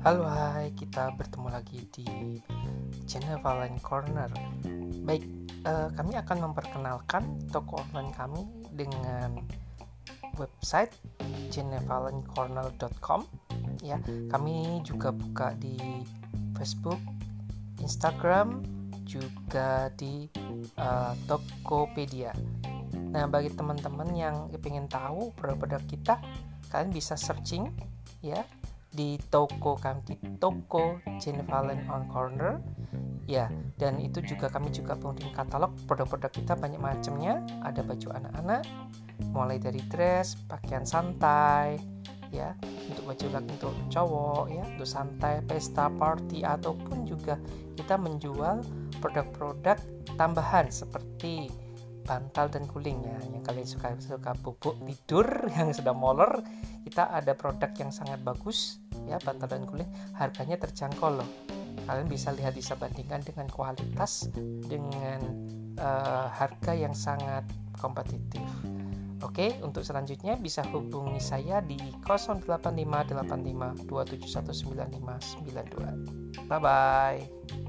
Halo hai, kita bertemu lagi di channel Valen Corner. Baik, uh, kami akan memperkenalkan toko online kami dengan website genevalencorner.com ya. Kami juga buka di Facebook, Instagram, juga di uh, Tokopedia. Nah, bagi teman-teman yang ingin tahu produk-produk kita, kalian bisa searching ya di toko kami di toko Jane Valen on Corner. Ya dan itu juga kami juga punya katalog produk-produk kita banyak macamnya. Ada baju anak-anak mulai dari dress pakaian santai ya untuk baju laki untuk cowok ya untuk santai pesta party ataupun juga kita menjual produk-produk tambahan seperti bantal dan kulingnya yang kalian suka suka bubuk tidur yang sudah molor kita ada produk yang sangat bagus ya bantal dan kuling. Harganya terjangkau loh. Kalian bisa lihat bisa bandingkan dengan kualitas dengan uh, harga yang sangat kompetitif. Oke, untuk selanjutnya bisa hubungi saya di 08585 Bye bye.